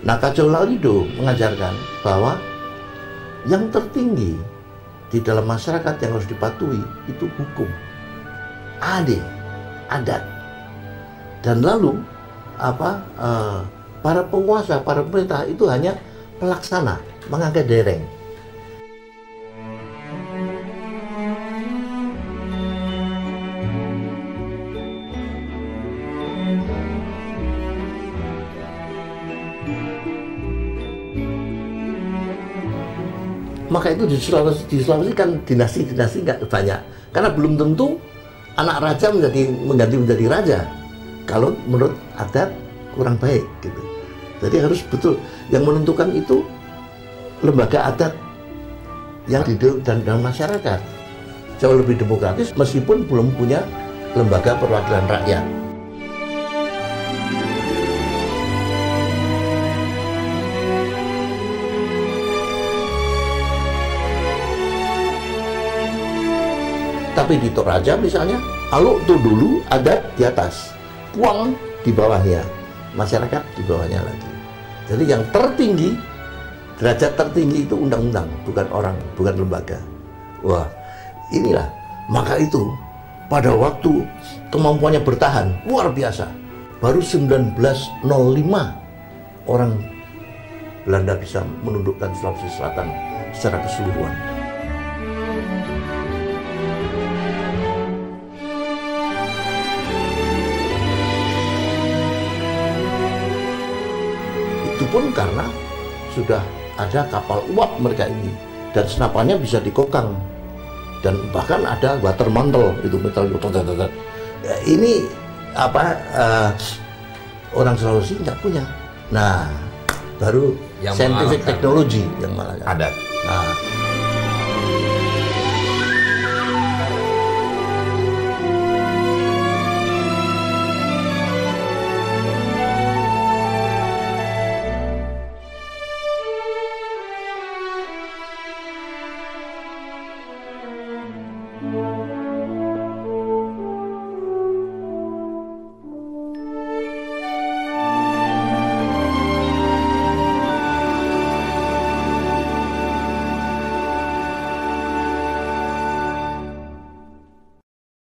Nah, Kajol Lalido mengajarkan bahwa yang tertinggi di dalam masyarakat yang harus dipatuhi itu hukum, adil, adat, dan lalu apa eh, para penguasa, para pemerintah itu hanya pelaksana, mengangkat dereng. Maka itu di Sulawesi, di Sulawesi kan dinasti-dinasti nggak banyak. Karena belum tentu anak raja menjadi mengganti menjadi raja. Kalau menurut adat kurang baik gitu. Jadi harus betul yang menentukan itu lembaga adat yang di dan dalam masyarakat jauh lebih demokratis meskipun belum punya lembaga perwakilan rakyat. Tapi di Toraja misalnya, kalau itu dulu ada di atas, puang di bawahnya, masyarakat di bawahnya lagi. Jadi yang tertinggi, derajat tertinggi itu undang-undang, bukan orang, bukan lembaga. Wah, inilah. Maka itu pada waktu kemampuannya bertahan luar biasa. Baru 1905 orang Belanda bisa menundukkan Sulawesi Selatan secara keseluruhan. Itu pun karena sudah ada kapal uap mereka ini. Dan senapannya bisa dikokang. Dan bahkan ada water mantle itu metal ini apa uh, orang Sulawesi nggak punya. Nah, baru Yang scientific technology yang malah Adat. Nah,